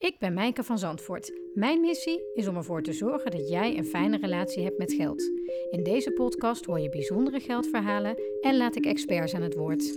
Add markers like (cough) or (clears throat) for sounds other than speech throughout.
Ik ben Mijke van Zandvoort. Mijn missie is om ervoor te zorgen dat jij een fijne relatie hebt met geld. In deze podcast hoor je bijzondere geldverhalen en laat ik experts aan het woord.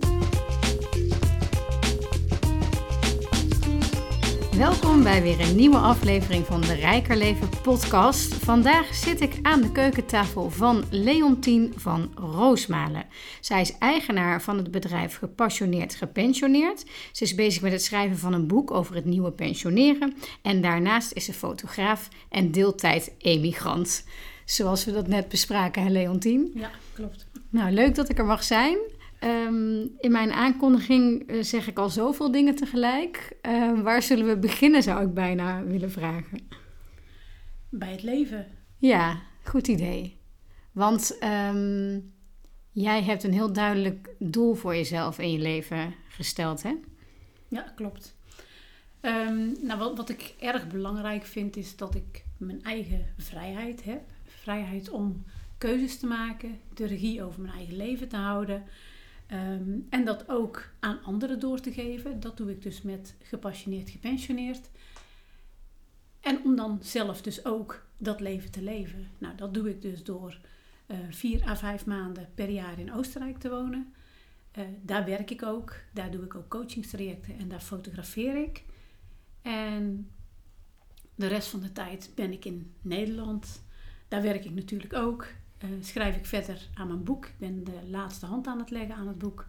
Welkom bij weer een nieuwe aflevering van de Rijker Leven podcast. Vandaag zit ik aan de keukentafel van Leontien van Roosmalen. Zij is eigenaar van het bedrijf Gepassioneerd Gepensioneerd. Ze is bezig met het schrijven van een boek over het nieuwe pensioneren. En daarnaast is ze fotograaf en deeltijd-emigrant. Zoals we dat net bespraken, hè Leontien? Ja, klopt. Nou, leuk dat ik er mag zijn. Ehm, in mijn aankondiging eh, zeg ik al zoveel dingen tegelijk. Ehm, waar zullen we beginnen, zou ik bijna willen vragen. Bij het leven. Ja, goed idee. Want ehm, jij hebt een heel duidelijk doel voor jezelf in je leven gesteld, hè? Ja, klopt. nou, wat, wat ik erg belangrijk vind, is dat ik mijn eigen vrijheid heb. Vrijheid om keuzes te maken, de regie over mijn eigen leven te houden. Ehm, en dat ook aan anderen door te geven. Dat doe ik dus met gepassioneerd gepensioneerd. En om dan zelf dus ook dat leven te leven. Nou, dat doe ik dus door uh, vier à vijf maanden per jaar in Oostenrijk te wonen. Uh, daar werk ik ook. Daar doe ik ook coachingstrajecten en daar fotografeer ik. En de rest van de tijd ben ik in Nederland. Daar werk ik natuurlijk ook. Eh, schrijf ik verder aan mijn boek. Ik ben de laatste hand aan het leggen aan het boek.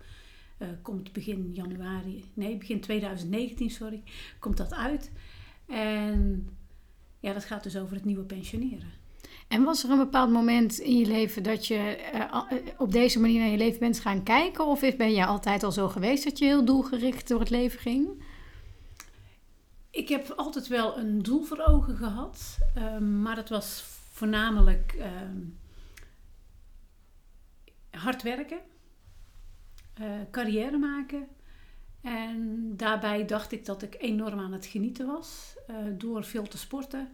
Uh, komt begin januari, nee, begin 2019, sorry, komt dat uit. En ja, dat gaat dus over het nieuwe pensioneren. En was er een bepaald moment in je leven dat je uh, op deze manier naar je leven bent gaan kijken? Of ben je altijd al zo geweest dat je heel doelgericht door het leven ging? Ik heb altijd wel een doel voor ogen gehad, ehm, maar het was voornamelijk ehm, hard werken, uh, carrière maken. En daarbij dacht ik dat ik enorm aan het genieten was uh, door veel te sporten.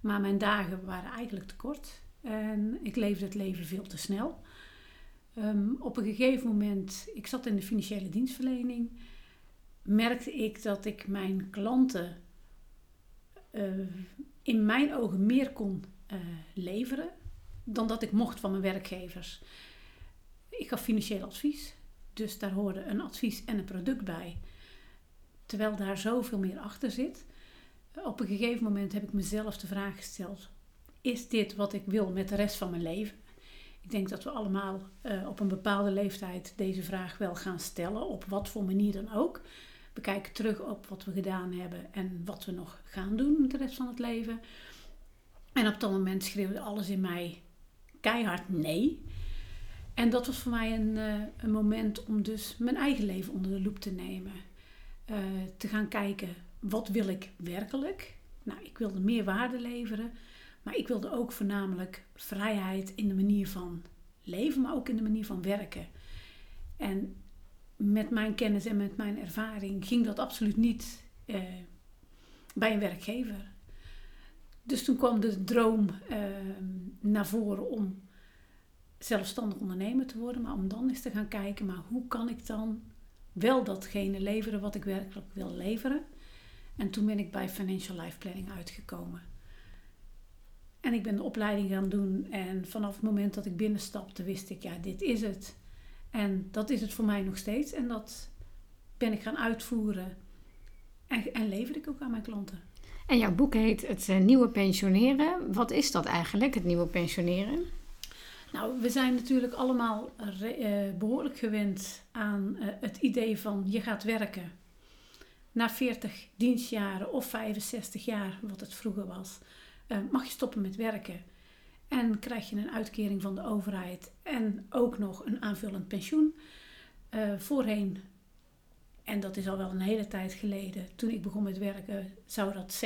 Maar mijn dagen waren eigenlijk te kort. En ik leefde het leven veel te snel. Um, op een gegeven moment, ik zat in de financiële dienstverlening, merkte ik dat ik mijn klanten uh, in mijn ogen meer kon leveren dan dat ik mocht van mijn werkgevers. Ik gaf financieel advies, dus daar hoorde een advies en een product bij. Terwijl daar zoveel meer achter zit. Op een gegeven moment heb ik mezelf de vraag gesteld: is dit wat ik wil met de rest van mijn leven? Ik denk dat we allemaal uh, op een bepaalde leeftijd deze vraag wel gaan stellen, op wat voor manier dan ook. We kijken terug op wat we gedaan hebben en wat we nog gaan doen met de rest van het leven. En op dat moment schreeuwde alles in mij keihard nee. En dat was voor mij een, uh, een moment om dus mijn eigen leven onder de loep te nemen. Uh, te gaan kijken, wat wil ik werkelijk? Nou, ik wilde meer waarde leveren. Maar ik wilde ook voornamelijk vrijheid in de manier van leven, maar ook in de manier van werken. En met mijn kennis en met mijn ervaring ging dat absoluut niet uh, bij een werkgever. Dus toen kwam de droom naar voren om zelfstandig ondernemer te worden, maar om dan eens te gaan kijken, maar hoe kan ik dan wel datgene leveren wat ik werkelijk wil leveren? En toen ben ik bij Financial Life Planning uitgekomen. En ik ben de opleiding gaan doen en vanaf het moment dat ik binnenstapte wist ik, ja, dit is het. En dat is het voor mij nog steeds en dat ben ik gaan uitvoeren en, en ik ook aan mijn klanten. En jouw boek heet Het eh, Nieuwe Pensioneren. Wat is dat eigenlijk, het nieuwe pensioneren? Nou, we zijn natuurlijk allemaal uh, behoorlijk gewend aan uh, het idee van je gaat werken. Na 40 dienstjaren of 65 jaar, wat het vroeger was, uh, mag je stoppen met werken. En krijg je een uitkering van de overheid en ook nog een aanvullend pensioen. voorheen, en dat is al wel een hele tijd geleden, toen ik begon met werken, zou dat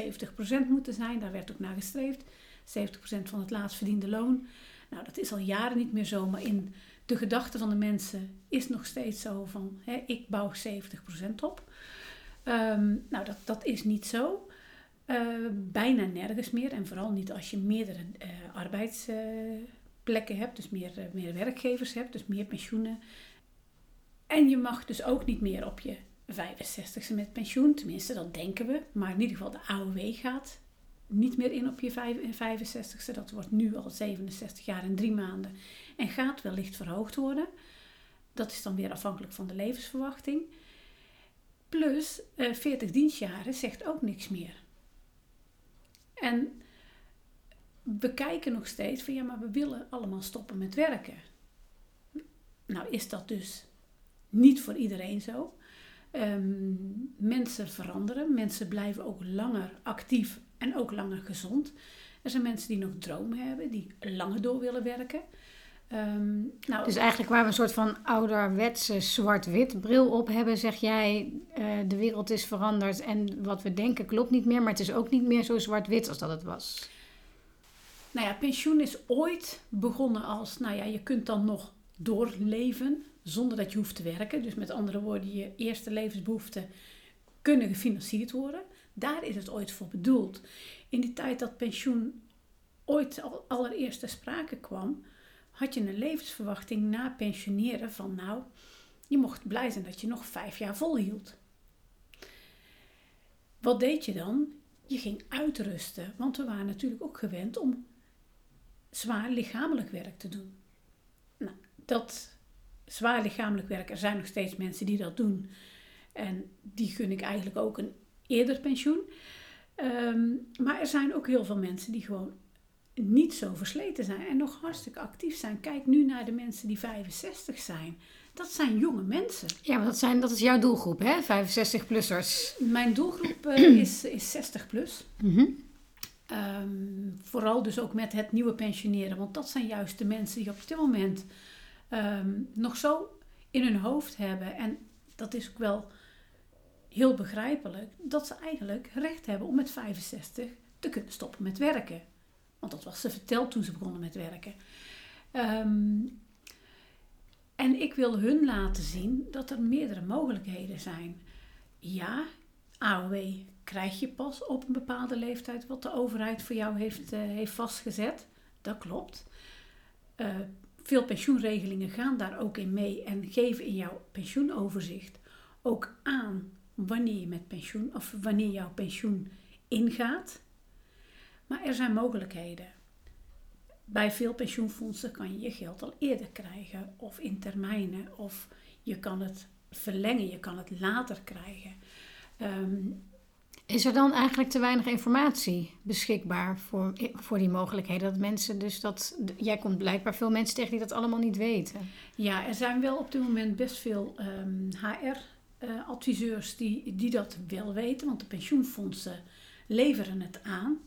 70% moeten zijn. Daar werd ook naar gestreefd. 70% van het laatst verdiende loon. Nou, dat is al jaren niet meer zo, maar in de gedachten van de mensen is nog steeds zo van, hè, ik bouw 70% op. Um, nou, dat, dat is niet zo. Uh, bijna nergens meer. En vooral niet als je meerdere uh, arbeidsplekken hebt, dus meer, uh, meer werkgevers hebt, dus meer pensioenen. En je mag dus ook niet meer op je 65ste met pensioen. Tenminste, dat denken we. Maar in ieder geval de AOW gaat niet meer in op je 65ste. Dat wordt nu al 67 jaar en drie maanden. En gaat wellicht verhoogd worden. Dat is dan weer afhankelijk van de levensverwachting. Plus uh, 40 dienstjaren zegt ook niks meer. En we kijken nog steeds van ja, maar we willen allemaal stoppen met werken. Nou is dat dus niet voor iedereen zo. Um, mensen veranderen, mensen blijven ook langer actief en ook langer gezond. Er zijn mensen die nog dromen hebben, die langer door willen werken. Um, nou, dus eigenlijk waar we een soort van ouderwetse zwart-wit bril op hebben, zeg jij, uh, de wereld is veranderd en wat we denken klopt niet meer, maar het is ook niet meer zo zwart-wit als dat het was. Nou ja, pensioen is ooit begonnen als, nou ja, je kunt dan nog doorleven zonder dat je hoeft te werken. Dus met andere woorden, je eerste levensbehoeften kunnen gefinancierd worden. Daar is het ooit voor bedoeld. In die tijd dat pensioen ooit al allereerst ter sprake kwam, had je een levensverwachting na pensioneren van nou, je mocht blij zijn dat je nog vijf jaar volhield. Wat deed je dan? Je ging uitrusten, want we waren natuurlijk ook gewend om zwaar lichamelijk werk te doen. Nou, dat zwaar lichamelijk werk, er zijn nog steeds mensen die dat doen. En die gun ik eigenlijk ook een eerder pensioen. Ehm, maar er zijn ook heel veel mensen die gewoon niet zo versleten zijn en nog hartstikke actief zijn. Kijk nu naar de mensen die 65 zijn. Dat zijn jonge mensen. Ja, maar dat, zijn, dat is jouw doelgroep, hè? 65-plussers. Mijn doelgroep uh, (clears throat) is, is 60 plus. Mm vooral dus ook met het nieuwe pensioneren. Want dat zijn juist de mensen die op dit moment um, nog zo in hun hoofd hebben. En dat is ook wel heel begrijpelijk. Dat ze eigenlijk recht hebben om met 65 te kunnen stoppen met werken. Want dat was ze verteld toen ze begonnen met werken. Um, en ik wil hun laten zien dat er meerdere mogelijkheden zijn. Ja, AOW krijg je pas op een bepaalde leeftijd wat de overheid voor jou heeft, uh, heeft vastgezet. Dat klopt. Uh, veel pensioenregelingen gaan daar ook in mee en geven in jouw pensioenoverzicht ook aan wanneer je met pensioen of wanneer jouw pensioen ingaat. Maar er zijn mogelijkheden. Bij veel pensioenfondsen kan je je geld al eerder krijgen of in termijnen of je kan het verlengen, je kan het later krijgen. Um, is er dan eigenlijk te weinig informatie beschikbaar voor, voor die mogelijkheden? Dat mensen dus dat. Jij komt blijkbaar veel mensen tegen die dat allemaal niet weten. Ja, er zijn wel op dit moment best veel um, ehm, Eh, die, die dat wel weten, want de pensioenfondsen leveren het aan.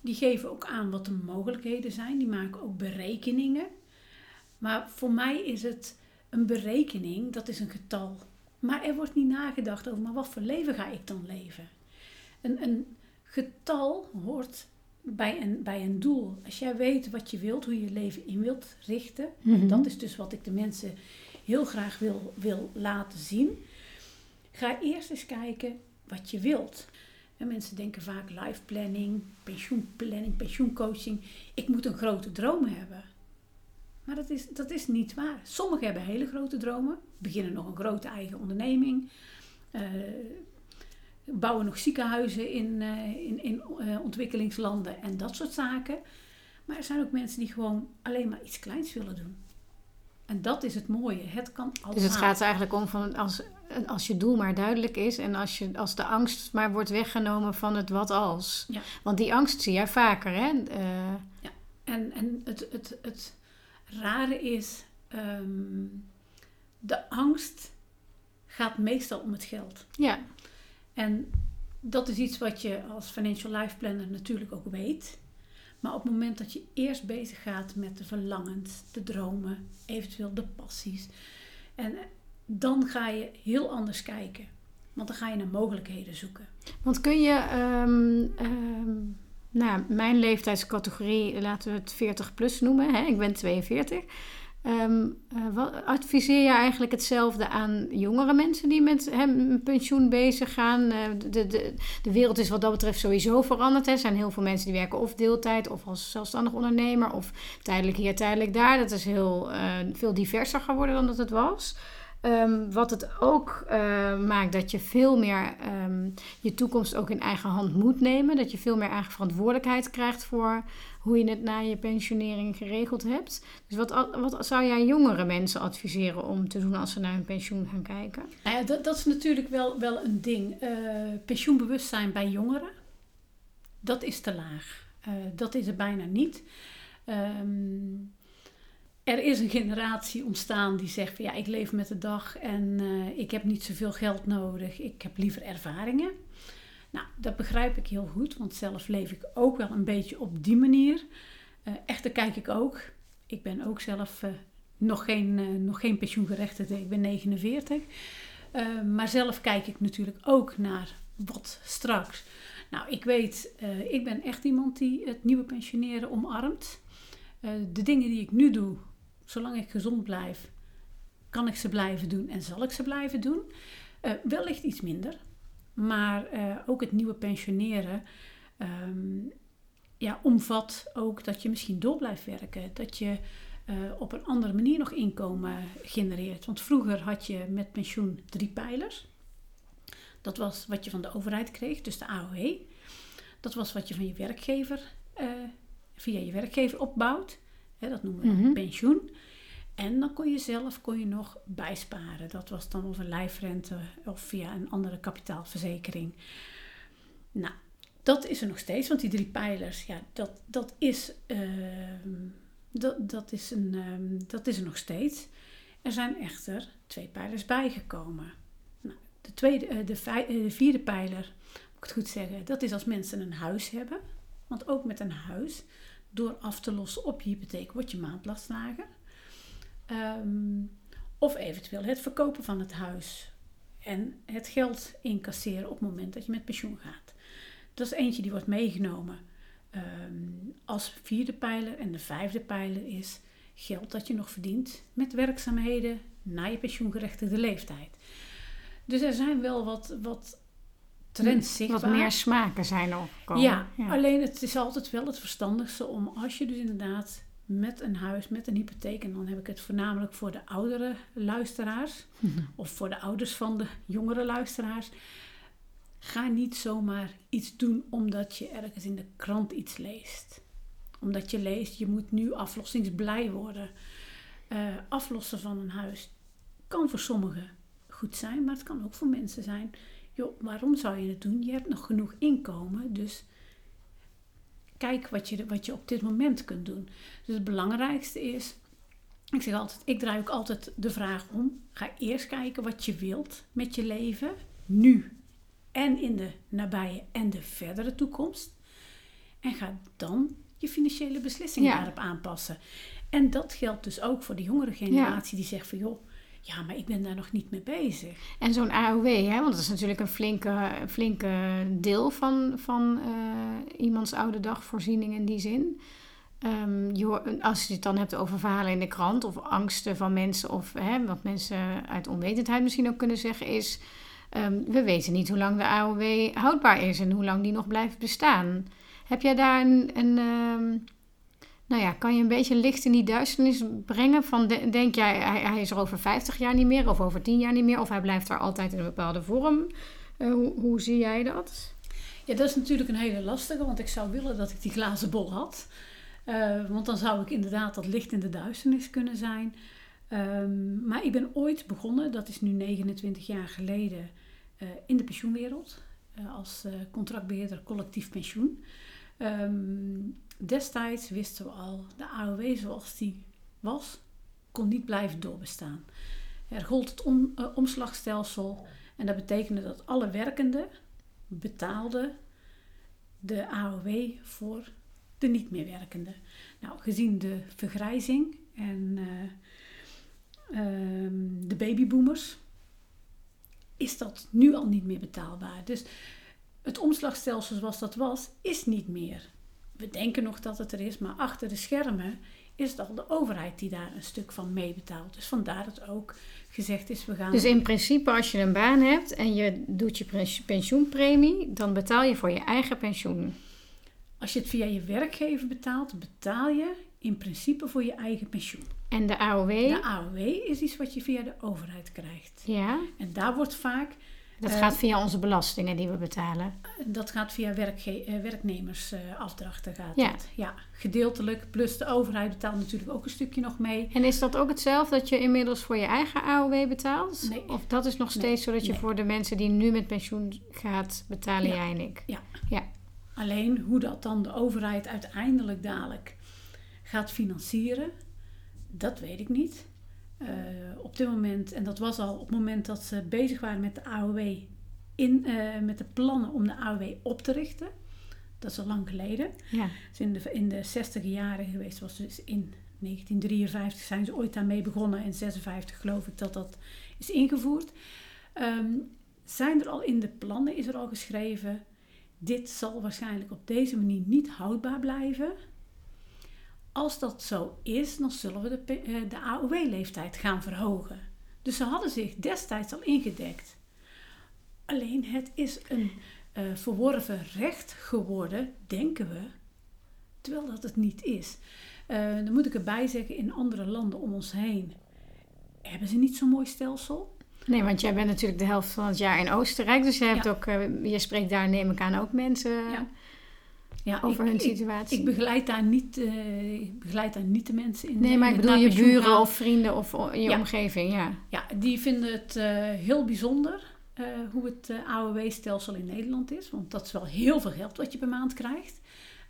Die geven ook aan wat de mogelijkheden zijn, die maken ook berekeningen. Maar voor mij is het een berekening, dat is een getal. Maar er wordt niet nagedacht over, maar wat voor leven ga ik dan leven? Een, een getal hoort bij een, bij een doel. Als jij weet wat je wilt, hoe je je leven in wilt richten, mm dat is dus wat ik de mensen heel graag wil, wil laten zien. Ga eerst eens kijken wat je wilt. En mensen denken vaak life planning, pensioenplanning, pensioencoaching. Ik moet een grote droom hebben. Maar dat is, dat is niet waar. Sommigen hebben hele grote dromen, beginnen nog een grote eigen onderneming, uh, bouwen nog ziekenhuizen in, uh, in, in uh, ontwikkelingslanden en dat soort zaken. Maar er zijn ook mensen die gewoon alleen maar iets kleins willen doen. En dat is het mooie. Het kan allemaal. Dus het gaat eigenlijk om van als, als je doel maar duidelijk is en als, je, als de angst maar wordt weggenomen van het wat als. Ja. Want die angst zie jij vaker, hè? Uh... Ja, en, en het, het, het rare is, um, de angst gaat meestal om het geld. Ja. En dat is iets wat je als financial life planner natuurlijk ook weet. Maar op het moment dat je eerst bezig gaat met de verlangens, de dromen, eventueel de passies. En dan ga je heel anders kijken. Want dan ga je naar mogelijkheden zoeken. Want kun je, um, nou, mijn leeftijdscategorie, laten we het 40 plus noemen. Hè? Ik ben 42. Um, adviseer je eigenlijk hetzelfde aan jongere mensen die met hem pensioen bezig gaan? Uh, de, de, de wereld is wat dat betreft sowieso veranderd. Er zijn heel veel mensen die werken of deeltijd of als zelfstandig ondernemer of tijdelijk hier, tijdelijk daar. Dat is heel uh, veel diverser geworden dan dat het was. Ehm, wat het ook eh, maakt dat je veel meer ehm, je toekomst ook in eigen hand moet nemen. Dat je veel meer eigen verantwoordelijkheid krijgt voor hoe je het na je pensionering geregeld hebt. Dus wat, wat zou jij jongere mensen adviseren om te doen als ze naar hun pensioen gaan kijken? Nou ja, dat, dat is natuurlijk wel, wel een ding. Uh, pensioenbewustzijn bij jongeren, dat is te laag. Uh, dat is er bijna niet. Um, er is een generatie ontstaan die zegt van ja, ik leef met de dag en uh, ik heb niet zoveel geld nodig. Ik heb liever ervaringen. Nou, dat begrijp ik heel goed, want zelf leef ik ook wel een beetje op die manier. Uh, echter kijk ik ook. Ik ben ook zelf uh, nog, geen, nog geen pensioengerechtigde, ik ben 49. maar zelf kijk ik natuurlijk ook naar wat straks. Nou, ik weet, ik ben echt iemand die het nieuwe pensioneren omarmt. de dingen die ik nu doe, zolang ik gezond blijf, kan ik ze blijven doen en zal ik ze blijven doen. Uh, wellicht iets minder, maar uh, ook het nieuwe pensioneren um, ja, omvat ook dat je misschien door blijft werken. Dat je uh, op een andere manier nog inkomen genereert. Want vroeger had je met pensioen drie pijlers. Dat was wat je van de overheid kreeg, dus de AOW. Dat was wat je van je werkgever, via je werkgever opbouwt. Hè, dat noemen we mm -hmm. pensioen. En dan kon je zelf kon je nog bijsparen. Dat was dan over lijfrente of via een andere kapitaalverzekering. Nou, dat is er nog steeds, want die drie pijlers, ja, dat, dat, is, uh, dat, dat, is een, uh, dat is er nog steeds. Er zijn echter twee pijlers bijgekomen. Nou, de, tweede, uh, de, vij, de vierde pijler, moet ik het goed zeggen, dat is als mensen een huis hebben. Want ook met een huis, door af te lossen op je hypotheek, wordt je maandlast lager. Um, of eventueel het verkopen van het huis en het geld incasseren op het moment dat je met pensioen gaat. Dat is eentje die wordt meegenomen um, als vierde pijler. En de vijfde pijler is geld dat je nog verdient met werkzaamheden na je pensioengerechtigde leeftijd. Dus er zijn wel wat, wat trends zichtbaar. Wat meer smaken zijn er gekomen. Ja, ja, alleen het is altijd wel het verstandigste om als je dus inderdaad met een huis, met een hypotheek. En dan heb ik het voornamelijk voor de oudere luisteraars. (laughs) Of voor de ouders van de jongere luisteraars. Ga niet zomaar iets doen omdat je ergens in de krant iets leest. Omdat je leest, je moet nu aflossingsblij worden. Uh, aflossen van een huis kan voor sommigen goed zijn, maar het kan ook voor mensen zijn. Joh, waarom zou je het doen? Je hebt nog genoeg inkomen, dus kijk wat je, wat je op dit moment kunt doen. Dus het belangrijkste is, ik zeg altijd, ik draai ook altijd de vraag om. Ga eerst kijken wat je wilt met je leven, nu en in de nabije en de verdere toekomst. En ga dan je financiële beslissingen daarop aanpassen. En dat geldt dus ook voor de jongere generatie die zegt van joh, ja, maar ik ben daar nog niet mee bezig. En zo'n AOW, hè, want dat is natuurlijk een flinke, flinke deel van, van uh, iemands oude dagvoorziening in die zin. Um, je, als je het dan hebt over verhalen in de krant of angsten van mensen, of hè, wat mensen uit onwetendheid misschien ook kunnen zeggen, is: um, we weten niet hoe lang de AOW houdbaar is en hoe lang die nog blijft bestaan. Heb jij daar een. um, nou ja, kan je een beetje licht in die duisternis brengen? Van denk jij, hij, hij, is er over 50 jaar niet meer, of over 10 jaar niet meer, of hij blijft er altijd in een bepaalde vorm? Uh, hoe, hoe, zie jij dat? Ja, dat is natuurlijk een hele lastige, want ik zou willen dat ik die glazen bol had. Uh, want dan zou ik inderdaad dat licht in de duisternis kunnen zijn. Um, maar ik ben ooit begonnen, dat is nu 29 jaar geleden, uh, in de pensioenwereld. als contractbeheerder collectief pensioen. Um, Destijds wisten we al, de AOW zoals die was, kon niet blijven doorbestaan. Er gold het uh, omslagstelsel en dat betekende dat alle werkenden betaalden de AOW voor de niet meer werkenden. Nou, gezien de vergrijzing en uh, uh, de babyboomers is dat nu al niet meer betaalbaar. Dus het omslagstelsel zoals dat was, is niet meer we denken nog dat het er is, maar achter de schermen is het al de overheid die daar een stuk van meebetaalt. Dus vandaar dat ook gezegd is, we gaan... Dus in principe als je een baan hebt en je doet je pensioenpremie, dan betaal je voor je eigen pensioen. Als je het via je werkgever betaalt, betaal je in principe voor je eigen pensioen. En de AOW? De AOW is iets wat je via de overheid krijgt. Ja. En daar wordt vaak, Dat Eh, gaat via onze belastingen die we betalen. dat gaat via werkge- eh, werknemersafdrachten gaat Ja. dat. Ja, gedeeltelijk. Plus de overheid betaalt natuurlijk ook een stukje nog mee. En is dat ook hetzelfde dat je inmiddels voor je eigen AOW betaalt? Nee. Of dat is nog steeds zo dat je Nee. voor de mensen die nu met pensioen gaat betalen, Ja. jij en ik? Ja. Ja. Alleen hoe dat dan de overheid uiteindelijk dadelijk gaat financieren, dat weet ik niet. Eh, op dit moment, en dat was al op het moment dat ze bezig waren met de AOW, in, eh, met de plannen om de AOW op te richten. Dat is al lang geleden. Ja. In de, in de 60 jaren geweest, was dus in 1953 zijn ze ooit daarmee begonnen en 56 geloof ik dat dat is ingevoerd. Ehm, zijn er al in de plannen, is er al geschreven, dit zal waarschijnlijk op deze manier niet houdbaar blijven. Als dat zo is, dan zullen we de, eh, de AOW-leeftijd gaan verhogen. Dus ze hadden zich destijds al ingedekt. Alleen het is een eh, verworven recht geworden, denken we, terwijl dat het niet is. Eh, dan moet ik erbij zeggen, in andere landen om ons heen hebben ze niet zo'n mooi stelsel. Nee, want jij bent natuurlijk de helft van het jaar in Oostenrijk. Dus je, hebt Ja. ook, je spreekt daar, neem ik aan, ook mensen Ja. Ja, over ik, hun situatie. ik begeleid daar niet, eh, ik begeleid daar niet de mensen in. nee, maar ik bedoel je buren gaan. of vrienden of in je Ja. omgeving, ja. Ja, die vinden het eh, heel bijzonder eh, hoe het eh, AOW-stelsel in Nederland is. Want dat is wel heel veel geld wat je per maand krijgt.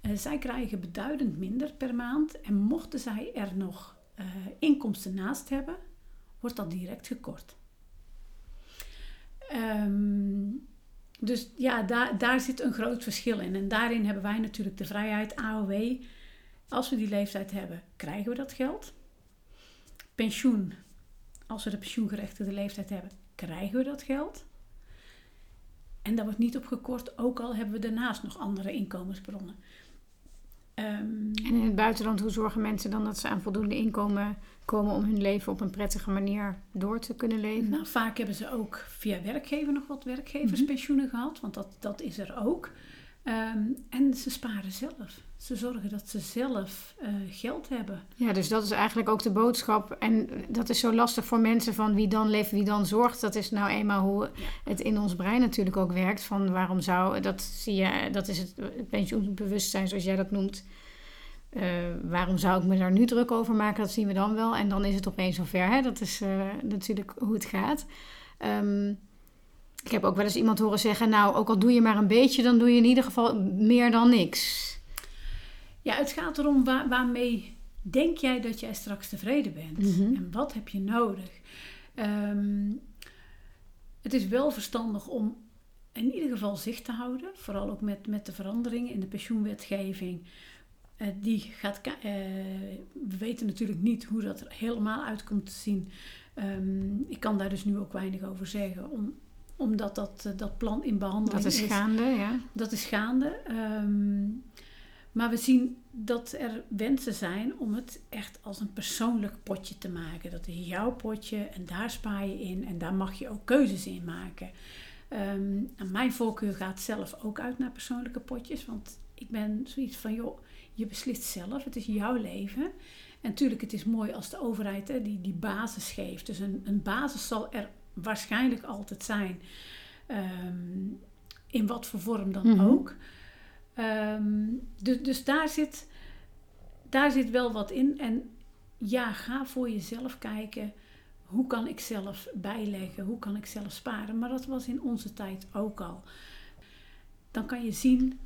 Eh, zij krijgen beduidend minder per maand. En mochten zij er nog eh, inkomsten naast hebben, wordt dat direct gekort. Ehm, dus ja, daar, daar zit een groot verschil in. En daarin hebben wij natuurlijk de vrijheid AOW. Als we die leeftijd hebben, krijgen we dat geld. Pensioen als we de pensioengerechtigde leeftijd hebben, krijgen we dat geld. En daar wordt niet op gekort, ook al hebben we daarnaast nog andere inkomensbronnen. Ehm, En in het buitenland, hoe zorgen mensen dan dat ze aan voldoende inkomen komen om hun leven op een prettige manier door te kunnen leven? nou, vaak hebben ze ook via werkgever nog wat werkgeverspensioenen gehad, want dat, dat is er ook. Ehm, en ze sparen zelf. Ze zorgen dat ze zelf eh, geld hebben. Ja, dus dat is eigenlijk ook de boodschap. En dat is zo lastig voor mensen van wie dan leeft, wie dan zorgt. Dat is nou eenmaal hoe het in ons brein natuurlijk ook werkt. Van waarom zou, dat zie je, dat is het pensioenbewustzijn zoals jij dat noemt. Eh, waarom zou ik me daar nu druk over maken? Dat zien we dan wel. En dan is het opeens zover. Hè? Dat is eh, natuurlijk hoe het gaat. Ehm, ik heb ook wel eens iemand horen zeggen, nou, ook al doe je maar een beetje, dan doe je in ieder geval meer dan niks. Ja, het gaat erom waar, waarmee denk jij dat jij straks tevreden bent? Mhm. En wat heb je nodig? Ehm, het is wel verstandig om in ieder geval zicht te houden. Vooral ook met, met de veranderingen in de pensioenwetgeving. Eh, die gaat, eh, we weten natuurlijk niet hoe dat er helemaal uit komt te zien. Ehm, ik kan daar dus nu ook weinig over zeggen. Om, omdat dat, eh, dat plan in behandeling Dat is gaande, ja. dat is gaande. Ehm, maar we zien dat er wensen zijn om het echt als een persoonlijk potje te maken. Dat is jouw potje en daar spaar je in en daar mag je ook keuzes in maken. Ehm, en mijn voorkeur gaat zelf ook uit naar persoonlijke potjes. Want ik ben zoiets van, joh, je beslist zelf. Het is jouw leven. En natuurlijk, het is mooi als de overheid hè, die, die basis geeft. Dus een, een basis zal er waarschijnlijk altijd zijn. Ehm, in wat voor vorm dan Mhm. ook. Ehm, dus, dus daar, zit, daar zit wel wat in. En ja, ga voor jezelf kijken. Hoe kan ik zelf bijleggen? Hoe kan ik zelf sparen? Maar dat was in onze tijd ook al. Dan kan je zien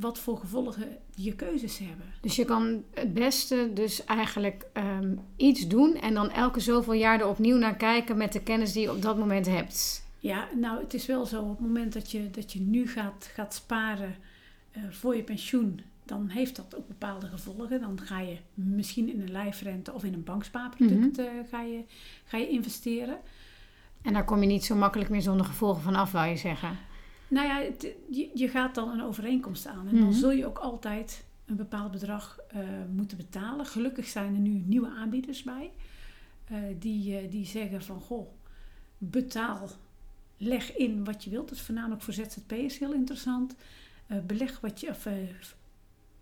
wat voor gevolgen je keuzes hebben. Dus je kan het beste dus eigenlijk ehm, iets doen en dan elke zoveel jaar er opnieuw naar kijken met de kennis die je op dat moment hebt. Ja, nou, het is wel zo. Op het moment dat je, dat je nu gaat, gaat sparen eh, voor je pensioen, dan heeft dat ook bepaalde gevolgen. Dan ga je misschien in een lijfrente of in een bankspaarproduct eh, ga, je, ga je investeren. En daar kom je niet zo makkelijk meer zonder gevolgen van af, wou je zeggen. Nou ja, het- je, je gaat dan een overeenkomst aan. En Mhm. dan zul je ook altijd een bepaald bedrag eh, moeten betalen. Gelukkig zijn er nu nieuwe aanbieders bij. eh, die, eh, die zeggen van, goh, betaal, leg in wat je wilt. Dat is voornamelijk voor ZZP'ers heel interessant. Beleg wat je, of,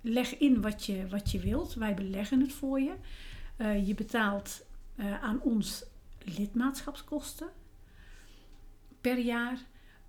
leg in wat je, wat je wilt. Wij beleggen het voor je. Je betaalt aan ons lidmaatschapskosten per jaar.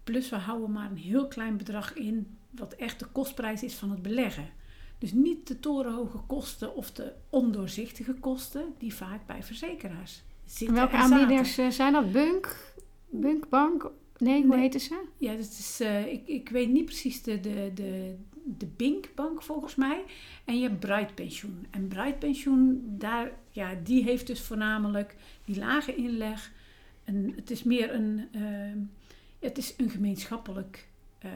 Plus we houden maar een heel klein bedrag in, wat echt de kostprijs is van het beleggen. Dus niet de torenhoge kosten of de ondoorzichtige kosten die vaak bij verzekeraars zitten. Welke zaten. aanbieders eh, zijn dat? Bunk? Bunkbank? Nee, hoe Nee. heten ze? Ja, dat is, eh, ik, ik weet niet precies de, de, de, de Binkbank volgens mij. En je hebt Bright Pensioen. En Bright Pensioen, daar, ja, die heeft dus voornamelijk die lage inleg. En het is meer een, eh, het is een gemeenschappelijk, eh,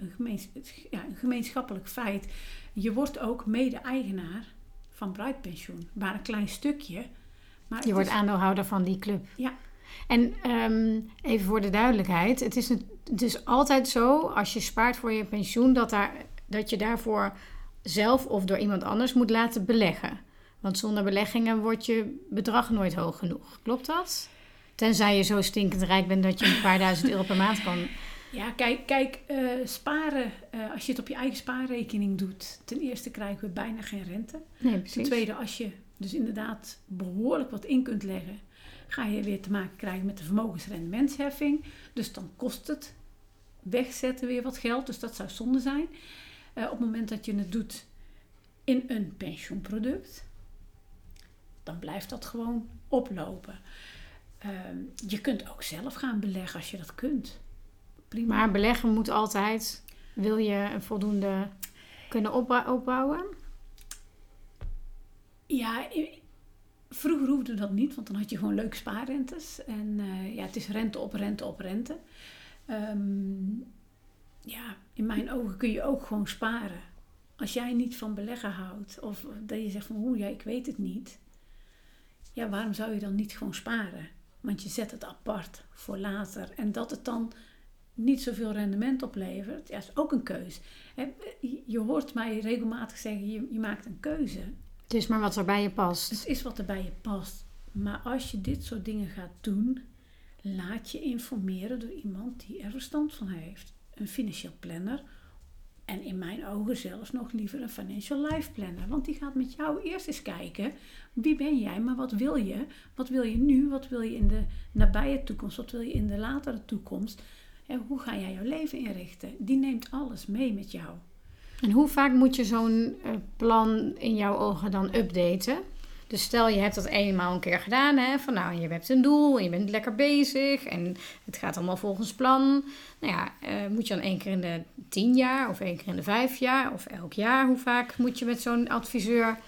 een, gemeens, ja, een gemeenschappelijk feit. Je wordt ook mede-eigenaar van Bright Pensioen. Maar een klein stukje. Maar Je wordt is- aandeelhouder van die club. Ja. En ehm, even voor de duidelijkheid. Het is, het is altijd zo, als je spaart voor je pensioen, dat, daar, dat je daarvoor zelf of door iemand anders moet laten beleggen. Want zonder beleggingen wordt je bedrag nooit hoog genoeg. Klopt dat? Tenzij je zo stinkend rijk bent dat je een paar duizend euro per maand kan. (laughs) Ja, kijk, kijk eh, sparen, eh, als je het op je eigen spaarrekening doet, ten eerste krijgen we bijna geen rente. Nee, Ten precies. tweede, als je dus inderdaad behoorlijk wat in kunt leggen, ga je weer te maken krijgen met de vermogensrendementsheffing. Dus dan kost het wegzetten weer wat geld, dus dat zou zonde zijn. Eh, op het moment dat je het doet in een pensioenproduct, dan blijft dat gewoon oplopen. Ehm, je kunt ook zelf gaan beleggen als je dat kunt. Prima. Maar beleggen moet altijd. Wil je een voldoende kunnen opbou- opbouwen? Ja, vroeger hoefde dat niet, want dan had je gewoon leuke spaarrentes. En eh, ja, het is rente op rente op rente. Ehm, ja, in mijn ogen kun je ook gewoon sparen. Als jij niet van beleggen houdt, of dat je zegt van oeh, ja, ik weet het niet. Ja, waarom zou je dan niet gewoon sparen? Want je zet het apart voor later. En dat het dan niet zoveel rendement oplevert, ja, is ook een keus. Je hoort mij regelmatig zeggen, je, je maakt een keuze. Het is maar wat er bij je past. Het is wat er bij je past. Maar als je dit soort dingen gaat doen, laat je informeren door iemand die er verstand van heeft. Een financieel planner. En in mijn ogen zelfs nog liever een financial life planner. Want die gaat met jou eerst eens kijken. Wie ben jij, maar wat wil je? Wat wil je nu? Wat wil je in de nabije toekomst? Wat wil je in de latere toekomst? En hoe ga jij jouw leven inrichten? Die neemt alles mee met jou. En hoe vaak moet je zo'n eh, plan in jouw ogen dan updaten? Dus stel je hebt dat eenmaal een keer gedaan, hè, van nou je hebt een doel en je bent lekker bezig en het gaat allemaal volgens plan. Nou ja, eh, moet je dan één keer in de tien jaar of één keer in de vijf jaar of elk jaar, hoe vaak moet je met zo'n adviseur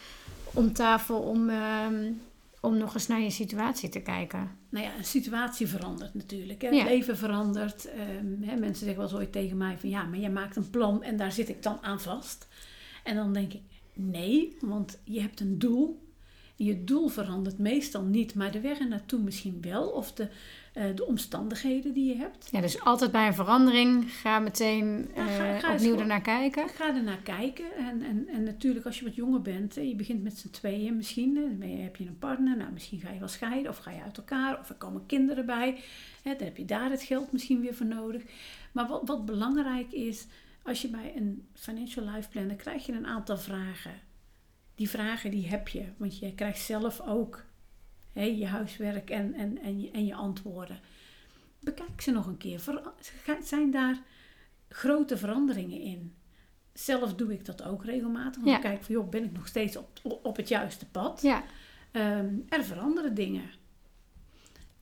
om tafel om, ehm, om nog eens naar je situatie te kijken? nou ja, een situatie verandert natuurlijk. Hè. Ja. Het leven verandert. Ehm, hè, mensen zeggen wel eens ooit tegen mij van ja, maar jij maakt een plan en daar zit ik dan aan vast. En dan denk ik nee, want je hebt een doel. Je doel verandert meestal niet, maar de weg er naartoe misschien wel. Of de, eh, de omstandigheden die je hebt. Ja, dus altijd bij een verandering ga meteen Ja, ga- eh, ga opnieuw ernaar kijken. Ga er naar kijken. En, en, en natuurlijk als je wat jonger bent, je begint met z'n tweeën misschien. Dan heb je een partner, nou misschien ga je wel scheiden of ga je uit elkaar. Of er komen kinderen bij. Hè, dan heb je daar het geld misschien weer voor nodig. Maar wat, wat belangrijk is, als je bij een financial life planner krijg je een aantal vragen. Die vragen die heb je, want je krijgt zelf ook hè, je huiswerk en, en, en, je, en je antwoorden. Bekijk ze nog een keer. Zijn daar grote veranderingen in? Zelf doe ik dat ook regelmatig. Want Ja. kijk van, joh, ben ik nog steeds op, op het juiste pad? Ja, Ehm, er veranderen dingen.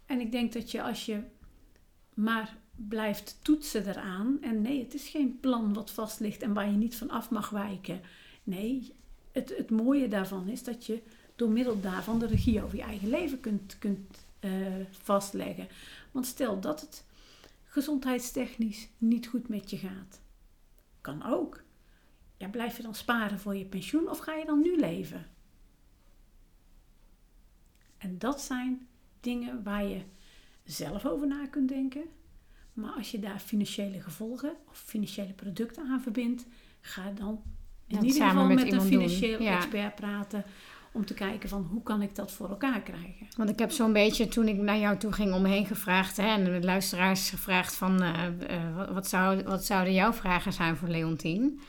En ik denk dat je als je maar blijft toetsen eraan. En nee, het is geen plan wat vast ligt en waar je niet van af mag wijken. Nee, het, het mooie daarvan is dat je door middel daarvan de regie over je eigen leven kunt, kunt eh, vastleggen. Want stel dat het gezondheidstechnisch niet goed met je gaat. Kan ook. Ja, blijf je dan sparen voor je pensioen of ga je dan nu leven? En dat zijn dingen waar je zelf over na kunt denken. Maar als je daar financiële gevolgen of financiële producten aan verbindt, ga dan in ieder samen geval met met, een financieel ja. expert praten. Om te kijken van hoe kan ik dat voor elkaar krijgen. Want ik heb zo'n beetje, toen ik naar jou toe ging, omheen gevraagd. Hè, en de luisteraars gevraagd van, eh, eh, wat, zou, wat zouden jouw vragen zijn voor Leontien?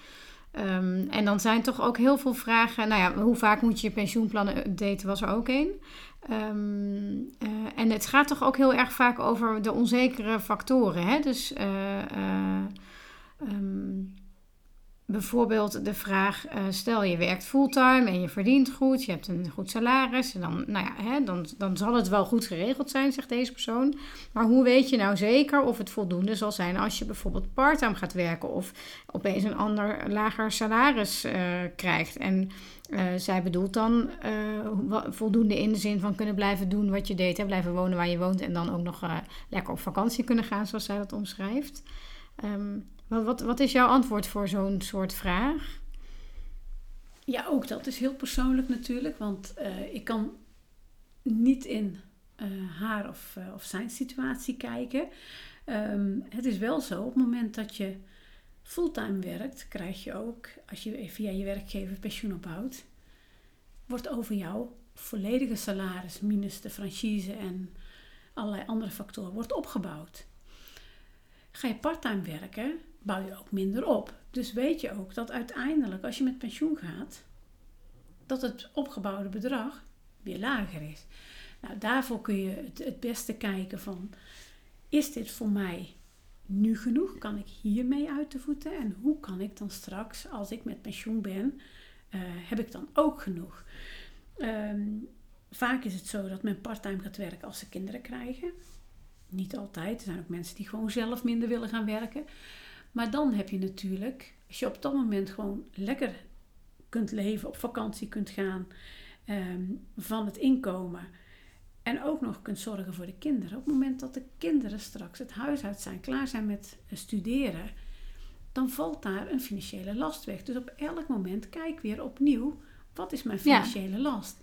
Ehm, en dan zijn toch ook heel veel vragen. Nou ja, hoe vaak moet je je pensioenplannen updaten, was er ook één. Ehm, eh, en het gaat toch ook heel erg vaak over de onzekere factoren. Hè? Dus uh, bijvoorbeeld de vraag: uh, stel je werkt fulltime en je verdient goed, je hebt een goed salaris, en dan, nou ja, hè, dan, dan zal het wel goed geregeld zijn, zegt deze persoon. Maar hoe weet je nou zeker of het voldoende zal zijn als je bijvoorbeeld parttime gaat werken of opeens een ander lager salaris uh, krijgt? En uh, zij bedoelt dan voldoende in de zin van kunnen blijven doen wat je deed, hè, blijven wonen waar je woont en dan ook nog lekker op vakantie kunnen gaan, zoals zij dat omschrijft. Um, wat, wat, wat is jouw antwoord voor zo'n soort vraag? Ja, ook dat is heel persoonlijk natuurlijk. Want uh, ik kan niet in uh, haar of, uh, of zijn situatie kijken. Um, het is wel zo, op het moment dat je fulltime werkt, krijg je ook, als je via je werkgever pensioen ophoudt, wordt over jouw volledige salaris minus de franchise en allerlei andere factoren wordt opgebouwd. Ga je parttime werken, bouw je ook minder op. Dus weet je ook dat uiteindelijk als je met pensioen gaat, dat het opgebouwde bedrag weer lager is. Nou, daarvoor kun je het, het beste kijken van, is dit voor mij nu genoeg? Kan ik hiermee uit de voeten? En hoe kan ik dan straks, als ik met pensioen ben, uh, heb ik dan ook genoeg? Um, vaak is het zo dat men parttime gaat werken als ze kinderen krijgen. Niet altijd. Er zijn ook mensen die gewoon zelf minder willen gaan werken. Maar dan heb je natuurlijk, als je op dat moment gewoon lekker kunt leven, op vakantie kunt gaan um, van het inkomen. En ook nog kunt zorgen voor de kinderen. Op het moment dat de kinderen straks het huis uit zijn, klaar zijn met studeren, dan valt daar een financiële last weg. Dus op elk moment kijk weer opnieuw, wat is mijn financiële last?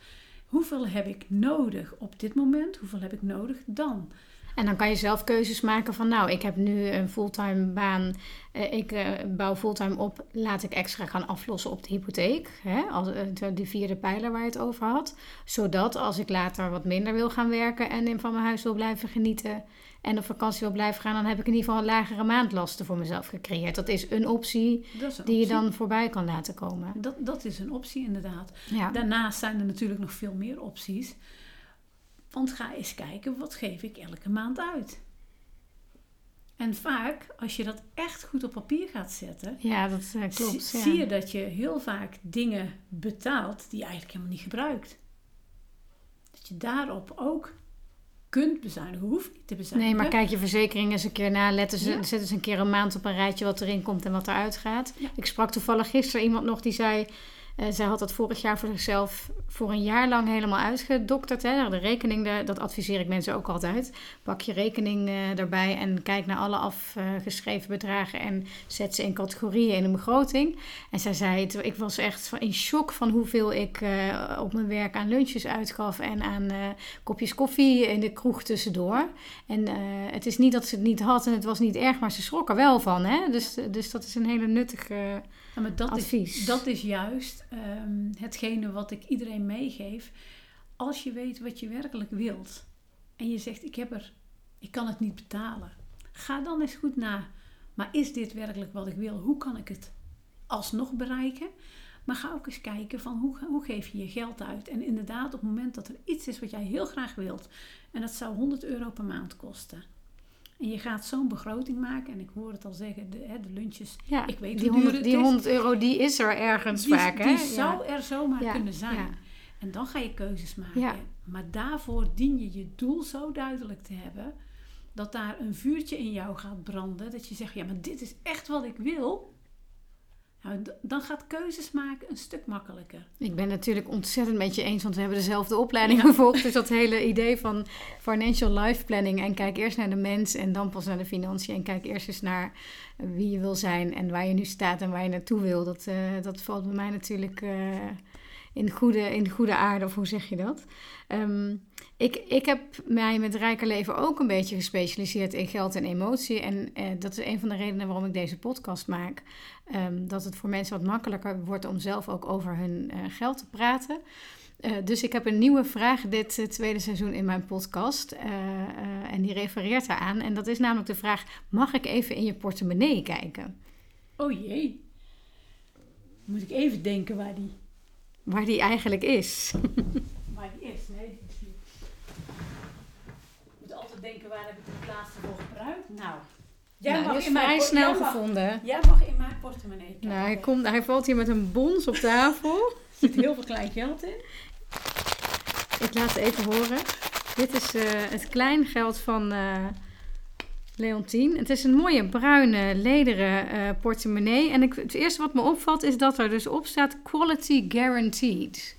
Hoeveel heb ik nodig op dit moment? Hoeveel heb ik nodig dan? En dan kan je zelf keuzes maken van, nou, ik heb nu een fulltime baan, uh, ik uh, bouw fulltime op, laat ik extra gaan aflossen op de hypotheek, hè, als, uh, die vierde pijler waar je het over had. Zodat als ik later wat minder wil gaan werken en in van mijn huis wil blijven genieten en op vakantie wil blijven gaan, dan heb ik in ieder geval lagere maandlasten voor mezelf gecreëerd. Dat is een optie is een die je dan voorbij kan laten komen. Dat, dat is een optie inderdaad. Ja. Daarnaast zijn er natuurlijk nog veel meer opties. Want ga eens kijken, wat geef ik elke maand uit? En vaak, als je dat echt goed op papier gaat zetten, ja, dat uh, klopt. Zie, ja. zie je dat je heel vaak dingen betaalt die je eigenlijk helemaal niet gebruikt. Dat je daarop ook kunt bezuinigen, hoeft niet te bezuinigen. Nee, maar kijk je verzekering eens een keer na. Letten ze, ja. Zet eens een keer een maand op een rijtje wat erin komt en wat eruit gaat. Ja. Ik sprak toevallig gisteren iemand nog die zei uh, zij had dat vorig jaar voor zichzelf voor een jaar lang helemaal uitgedokterd. De rekening, dat adviseer ik mensen ook altijd. Pak je rekening uh, erbij en kijk naar alle afgeschreven bedragen en zet ze in categorieën in een begroting. En zij zei, ik was echt in shock van hoeveel ik uh, op mijn werk aan lunches uitgaf en aan kopjes koffie in de kroeg tussendoor. En het is niet dat ze het niet had en het was niet erg, maar ze schrok er wel van. Hè? Dus, dus dat is een hele nuttige ja, maar dat advies. Is, dat is juist um, hetgene wat ik iedereen meegeef. Als je weet wat je werkelijk wilt en je zegt: ik, heb er, ik kan het niet betalen, ga dan eens goed na. Maar is dit werkelijk wat ik wil? Hoe kan ik het alsnog bereiken? Maar ga ook eens kijken van hoe, hoe geef je je geld uit. En inderdaad, op het moment dat er iets is wat jij heel graag wilt, en dat zou 100 euro per maand kosten. En je gaat zo'n begroting maken. En ik hoor het al zeggen, de, hè, de lunches. Ja, ik weet die, 100, die 100 euro die is er ergens die, vaak. Hè? Die zou er zomaar kunnen zijn. En dan ga je keuzes maken. Maar daarvoor dien je je doel zo duidelijk te hebben. Dat daar een vuurtje in jou gaat branden. Dat je zegt, ja maar dit is echt wat ik wil. Nou, dan gaat keuzes maken een stuk makkelijker. Ik ben natuurlijk ontzettend met je eens, want we hebben dezelfde opleiding gevolgd. Dus dat hele idee van financial life planning. En kijk eerst naar de mens en dan pas naar de financiën. En kijk eerst eens naar wie je wil zijn en waar je nu staat en waar je naartoe wil. Dat, uh, dat valt bij mij natuurlijk uh, in, goede, in goede aarde, of hoe zeg je dat? Um, ik, ik heb mij met Rijker Leven ook een beetje gespecialiseerd in geld en emotie. En eh, dat is een van de redenen waarom ik deze podcast maak. Um, dat het voor mensen wat makkelijker wordt om zelf ook over hun uh, geld te praten. Uh, dus ik heb een nieuwe vraag dit uh, tweede seizoen in mijn podcast. en die refereert daaraan. En dat is namelijk de vraag: mag ik even in je portemonnee kijken? Oh jee. Moet ik even denken waar die, Waar die eigenlijk is. (laughs) Nee, die is hier. Ik moet altijd denken, waar heb ik het laatste voor gebruikt? Nou, jij Nou, mag is in mijn vrij por- snel jij mag- gevonden. Jij mag in mijn portemonnee kijken. Nou, hij, komt, hij valt hier met een bons op tafel. (laughs) Er zit heel veel klein geld in. Ik laat het even horen. Dit is eh, het kleingeld van eh Leontien. Het is een mooie bruine lederen eh, portemonnee. En ik, het eerste wat me opvalt is dat er dus op staat quality guaranteed.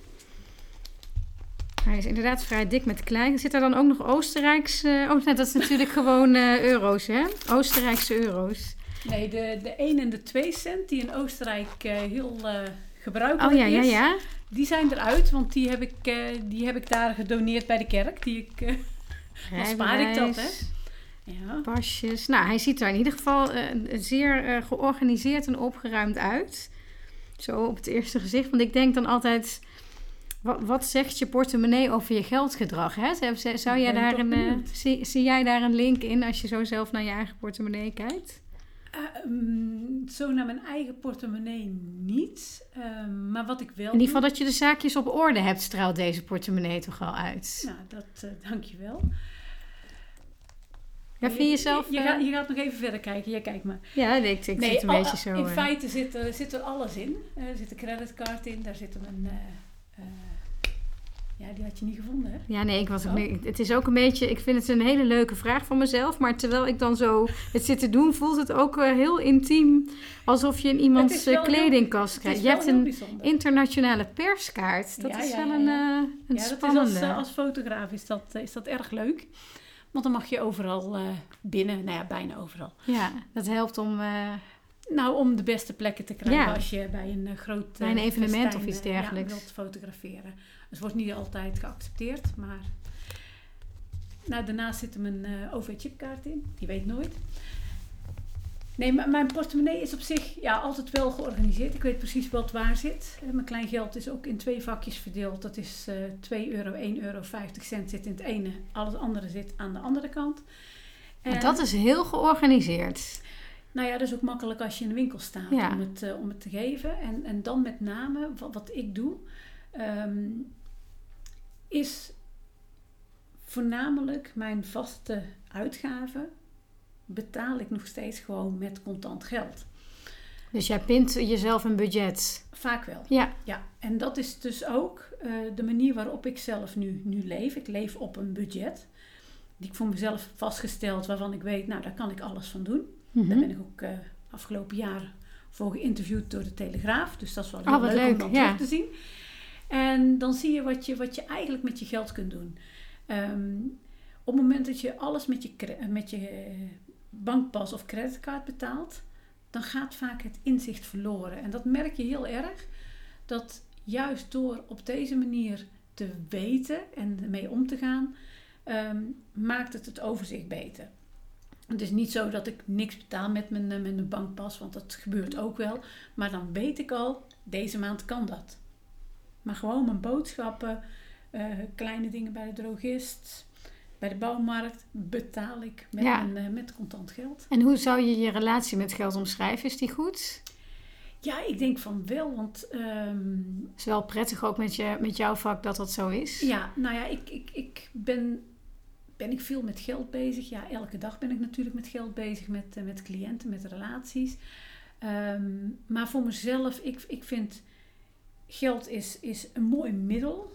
Hij is inderdaad vrij dik met klein. Zit er dan ook nog Oostenrijks... eh, oh nee, dat is natuurlijk (laughs) gewoon eh, euro's, hè? Oostenrijkse euro's. Nee, de, de 1 en de 2 cent die in Oostenrijk eh, heel eh, gebruikelijk Oh ja, ja, is. ja. Die zijn eruit, want die heb ik, die heb ik daar gedoneerd bij de kerk. Die ik, (laughs) Dan spaar ik dat, hè? Ja. Pasjes. Nou, hij ziet er in ieder geval zeer georganiseerd en opgeruimd uit. Zo op het eerste gezicht. Want ik denk dan altijd... Wat, wat zegt je portemonnee over je geldgedrag? Hè? Zou- jij daar een, eh, zie, zie jij daar een link in als je zo zelf naar je eigen portemonnee kijkt? Eh, mm, zo naar mijn eigen portemonnee niet. Ehm, maar wat ik wel In ieder geval dat je de zaakjes op orde hebt, straalt deze portemonnee toch al uit. Nou, dat uh, dankjewel. Ja, vind je jezelf... Je, je, eh, gaat, je gaat nog even verder kijken. Jij kijkt maar. Ja, ik, ik Nee, zit een al- beetje zo... In eh, feite zit er, zit er alles in. Eh, er zit een creditcard in. Daar zit een... eh, eh, ja, die had je niet gevonden, hè? Ja, nee, ik was ook Oh. niet. Het is ook een beetje. Ik vind het een hele leuke vraag van mezelf. Maar terwijl ik dan zo het zit te doen, voelt het ook eh, heel intiem. Alsof je in iemands eh, kledingkast krijgt. Je hebt een bijzonder. internationale perskaart. Dat Ja, is ja, wel een, ja. een spannende. is als, als fotograaf is dat, eh, is dat erg leuk. Want dan mag je overal binnen, nou ja, bijna overal. Ja, dat helpt om. Nou, om de beste plekken te krijgen Ja. als je bij een groot Bij een evenement festijn, of iets ja, dergelijks. wilt fotograferen. Het wordt niet altijd geaccepteerd, maar... Nou, daarnaast zit er mijn eh OV-chipkaart in. Die weet nooit. Nee, maar mijn portemonnee is op zich ja, altijd wel georganiseerd. Ik weet precies wat waar zit. Eh, Mijn kleingeld is ook in twee vakjes verdeeld. Dat is eh 2 euro, 1 euro, 50 cent zit in het ene. Al het andere zit aan de andere kant. En- dat is heel georganiseerd. nou ja, dat is ook makkelijk als je in de winkel staat Ja. om, het, om het te geven. En, en dan met name, wat, wat ik doe, ehm, is voornamelijk mijn vaste uitgaven betaal ik nog steeds gewoon met contant geld. Dus jij pint jezelf een budget. Vaak wel. Ja, Ja, en dat is dus ook eh, de manier waarop ik zelf nu, nu leef. Ik leef op een budget. Die ik voor mezelf vastgesteld, waarvan ik weet, nou, daar kan ik alles van doen. Mhm. Daar ben ik ook eh, afgelopen jaar voor geïnterviewd door de Telegraaf. Dus dat is wel Oh, heel wat leuk, leuk, om dan ja. terug te zien. En dan zie je wat je, wat je eigenlijk met je geld kunt doen. Ehm, op het moment dat je alles met je, cre- met je eh, bankpas of creditcard betaalt, dan gaat vaak het inzicht verloren. En dat merk je heel erg. Dat juist door op deze manier te weten en ermee om te gaan, ehm, maakt het het overzicht beter. Het is niet zo dat ik niks betaal met mijn, eh, met mijn bankpas, want dat gebeurt ook wel. Maar dan weet ik al, deze maand kan dat. Maar gewoon mijn boodschappen, eh, kleine dingen bij de drogist, bij de bouwmarkt, betaal ik met, Ja. mijn, eh, met contant geld. En hoe zou je je relatie met geld omschrijven? Is die goed? Ja, ik denk van wel, want ehm, is wel prettig ook met, je, met jouw vak dat dat zo is. ja, nou ja, ik, ik, ik ben, ben ik veel met geld bezig. Ja, elke dag ben ik natuurlijk met geld bezig, met, eh, met cliënten, met relaties. Ehm, maar voor mezelf, ik, ik vind geld is, is een mooi middel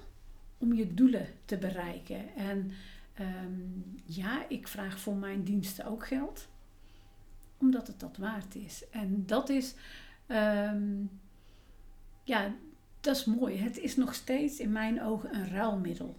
om je doelen te bereiken. En ehm, ja, ik vraag voor mijn diensten ook geld, omdat het dat waard is. En dat is, ehm, ja, dat is mooi. Het is nog steeds in mijn ogen een ruilmiddel.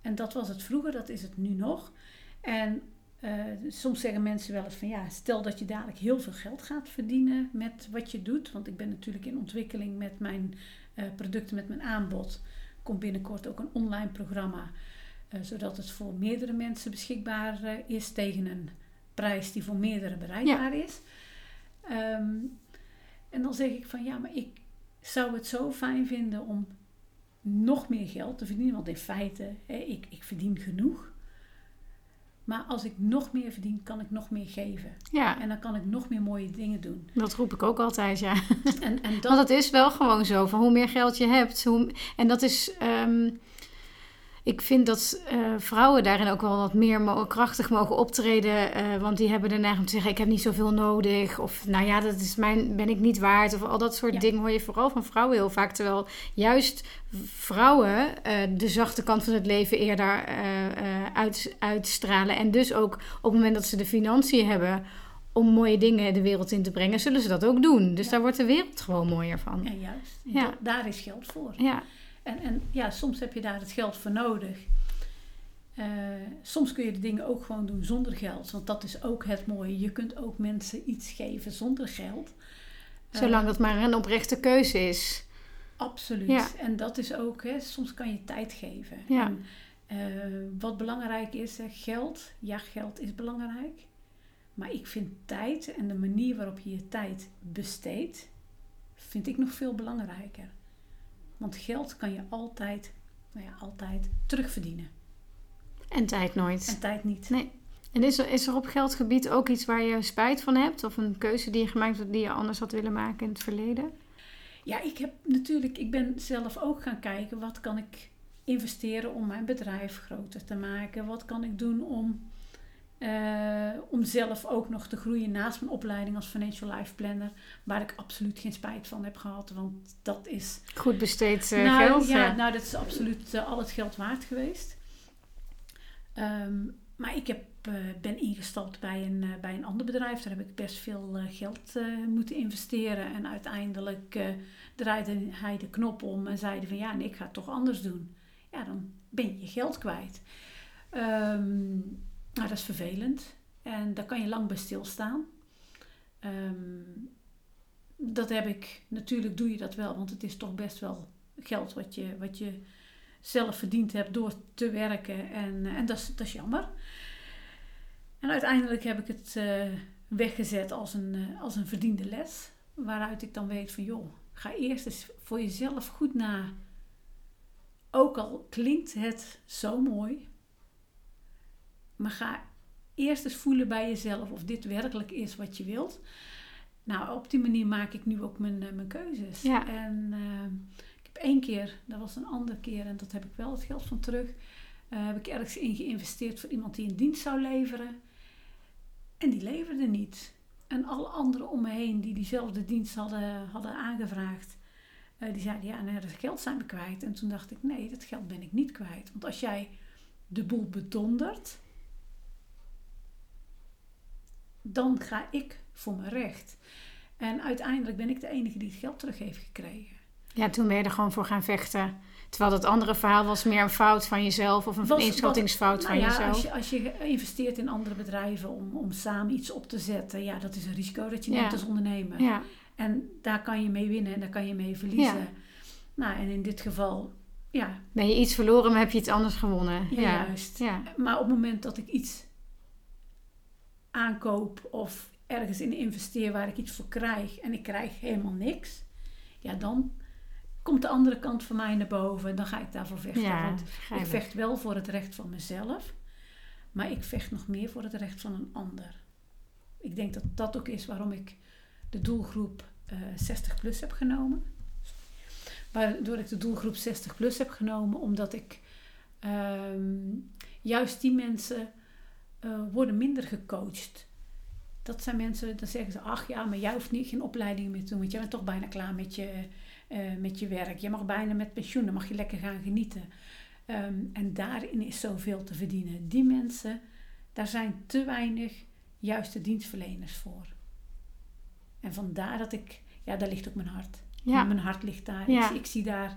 En dat was het vroeger, dat is het nu nog. En eh, soms zeggen mensen wel eens van ja, stel dat je dadelijk heel veel geld gaat verdienen met wat je doet. Want ik ben natuurlijk in ontwikkeling met mijn eh, producten, met mijn aanbod. Komt binnenkort ook een online programma, eh, zodat het voor meerdere mensen beschikbaar is tegen een prijs die voor meerdere bereikbaar is. Ehm, en dan zeg ik van ja, maar ik zou het zo fijn vinden om nog meer geld te verdienen. Want in feite, hè, ik, ik verdien genoeg. Maar als ik nog meer verdien, kan ik nog meer geven. Ja, En dan kan ik nog meer mooie dingen doen. dat roep ik ook altijd, ja. En, en dat, Want het is wel gewoon zo, van hoe meer geld je hebt. Hoe, en dat is, ehm, ik vind dat eh, vrouwen daarin ook wel wat meer mo- krachtig mogen optreden. eh, want die hebben de neiging om te zeggen, ik heb niet zoveel nodig. Of nou ja, dat is mijn, ben ik niet waard. Of al dat soort Ja. dingen hoor je vooral van vrouwen heel vaak. Terwijl juist vrouwen eh, de zachte kant van het leven eerder uit, uitstralen. En dus ook op het moment dat ze de financiën hebben om mooie dingen de wereld in te brengen, zullen ze dat ook doen. Dus Ja. daar wordt de wereld gewoon mooier van. en juist, Ja. dat- daar is geld voor. Ja, En, en ja, soms heb je daar het geld voor nodig. Eh, soms kun je de dingen ook gewoon doen zonder geld. Want dat is ook het mooie. Je kunt ook mensen iets geven zonder geld. Zolang dat maar een oprechte keuze is. Absoluut. Ja. En dat is ook, hè, soms kan je tijd geven. Ja. En, eh, wat belangrijk is, hè, geld. Ja, geld is belangrijk. Maar ik vind tijd en de manier waarop je je tijd besteedt, vind ik nog veel belangrijker. Want geld kan je altijd, nou ja, altijd terugverdienen. En tijd nooit. En tijd niet. Nee. En is er, is er op geldgebied ook iets waar je spijt van hebt? Of een keuze die je gemaakt hebt die je anders had willen maken in het verleden? Ja, ik heb natuurlijk, ik ben zelf ook gaan kijken wat kan ik investeren om mijn bedrijf groter te maken. Wat kan ik doen om, eh, om zelf ook nog te groeien naast mijn opleiding als Financial Life Planner. Waar ik absoluut geen spijt van heb gehad, want dat is Goed besteed eh, nou, geld. Ja, eh. nou, dat is absoluut al het geld waard geweest. Ehm, maar ik heb, ben ingestapt bij een, bij een ander bedrijf. Daar heb ik best veel geld moeten investeren. En uiteindelijk draaide hij de knop om en zeide van ja, nee, ik ga het toch anders doen. Ja, dan ben je je geld kwijt. Ehm, nou, dat is vervelend. En daar kan je lang bij stilstaan. Ehm, dat heb ik, natuurlijk doe je dat wel, want het is toch best wel geld wat je, wat je zelf verdiend hebt door te werken. En, eh, en dat, is, dat jammer. En uiteindelijk heb ik het eh, weggezet als een, eh, als een verdiende les. Waaruit ik dan weet van joh, ga eerst eens voor jezelf goed na. Ook al klinkt het zo mooi. Maar ga eerst eens voelen bij jezelf of dit werkelijk is wat je wilt. Nou, op die manier maak ik nu ook mijn, eh, mijn keuzes. Ja. En eh, ik heb één keer, dat was een andere keer en dat heb ik wel het geld van terug. eh, heb ik ergens in geïnvesteerd voor iemand die een dienst zou leveren. En die leverde niet. En alle anderen om me heen die diezelfde dienst hadden, hadden aangevraagd, die zeiden ja, nee, dat geld zijn we kwijt. En toen dacht ik, nee, dat geld ben ik niet kwijt. Want als jij de boel bedondert, dan ga ik voor mijn recht. En uiteindelijk ben ik de enige die het geld terug heeft gekregen. Ja, toen ben je er gewoon voor gaan vechten. Terwijl dat andere verhaal was meer een fout van jezelf of een Was- inschattingsfout Nou van ja, jezelf. als je, als je investeert in andere bedrijven om, om samen iets op te zetten, ja, dat is een risico dat je Ja. neemt als ondernemer. Ja, En daar kan je mee winnen en daar kan je mee verliezen. Ja. Nou, en in dit geval, ja, ben je iets verloren, maar heb je iets anders gewonnen. Ja, juist. Ja. Maar op het moment dat ik iets aankoop of ergens in investeer waar ik iets voor krijg en ik krijg helemaal niks, ja, dan komt de andere kant van mij naar boven en dan ga ik daarvoor vechten. Ja, Want ik vecht wel voor het recht van mezelf, maar ik vecht nog meer voor het recht van een ander. Ik denk dat dat ook is waarom ik de doelgroep eh 60 plus heb genomen. Waardoor ik de doelgroep 60 plus heb genomen, omdat ik ehm, juist die mensen eh, worden minder gecoacht. Dat zijn mensen, dan zeggen ze, ach ja, maar jij hoeft niet, geen opleiding meer te doen, want jij bent toch bijna klaar met je, eh, met je werk. Je mag bijna met pensioen, dan mag je lekker gaan genieten. Ehm, en daarin is zoveel te verdienen. Die mensen, daar zijn te weinig juiste dienstverleners voor. En vandaar dat ik, ja, daar ligt ook mijn hart. Ja. Mijn hart ligt daar. Ja. Ik, ik zie daar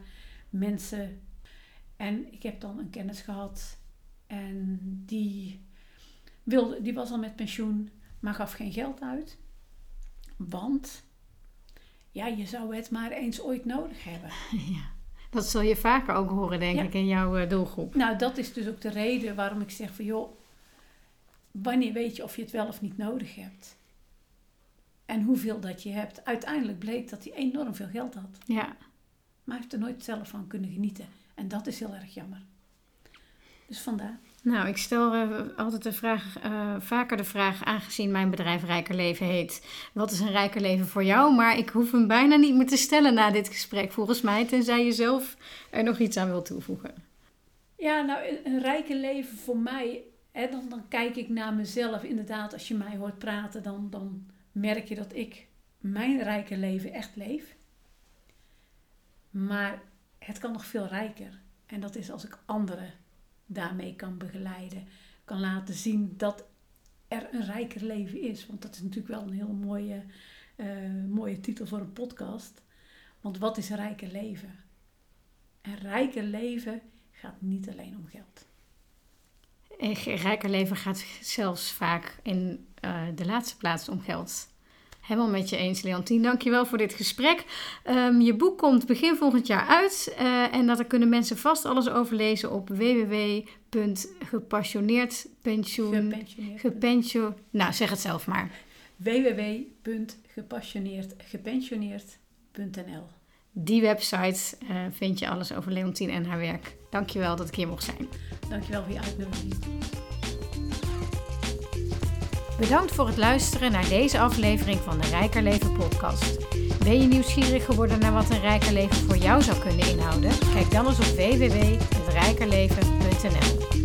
mensen. En ik heb dan een kennis gehad. En die, wilde, die was al met pensioen, maar gaf geen geld uit. Want ja, je zou het maar eens ooit nodig hebben. (laughs) ja. Dat zul je vaker ook horen, denk Ja. ik, in jouw eh, doelgroep. Nou, dat is dus ook de reden waarom ik zeg van joh, wanneer weet je of je het wel of niet nodig hebt? En hoeveel dat je hebt. Uiteindelijk bleek dat hij enorm veel geld had. Ja. Maar hij heeft er nooit zelf van kunnen genieten. En dat is heel erg jammer. Dus vandaar. Nou, ik stel uh, altijd de vraag, uh, vaker de vraag, aangezien mijn bedrijf Rijker Leven heet, wat is een rijker leven voor jou? Maar ik hoef hem bijna niet meer te stellen na dit gesprek, volgens mij, tenzij je zelf er nog iets aan wil toevoegen. Ja, nou, een rijker leven voor mij, hè, dan, dan kijk ik naar mezelf. Inderdaad, als je mij hoort praten, dan, dan merk je dat ik mijn rijke leven echt leef. Maar het kan nog veel rijker. En dat is als ik anderen daarmee kan begeleiden. Kan laten zien dat er een rijker leven is. Want dat is natuurlijk wel een heel mooie, uh, mooie titel voor een podcast. Want wat is rijker leven? Een rijker leven gaat niet alleen om geld. Een rijker leven gaat zelfs vaak in uh, de laatste plaats om geld. Helemaal met je eens, Leontien. Dankjewel voor dit gesprek. Um, je boek komt begin volgend jaar uit. Uh, en daar kunnen mensen vast alles over lezen op www.gepassioneerdpensioen... Gepensioen... Nou, zeg het zelf maar. www.gepassioneerdgepensioneerd.nl Die website uh, vind je alles over Leontien en haar werk. Dankjewel dat ik hier mocht zijn. Dankjewel voor je uitnodiging. Bedankt voor het luisteren naar deze aflevering van de Rijker Leven podcast. Ben je nieuwsgierig geworden naar wat een rijker leven voor jou zou kunnen inhouden? Kijk dan eens op www.rijkerleven.nl.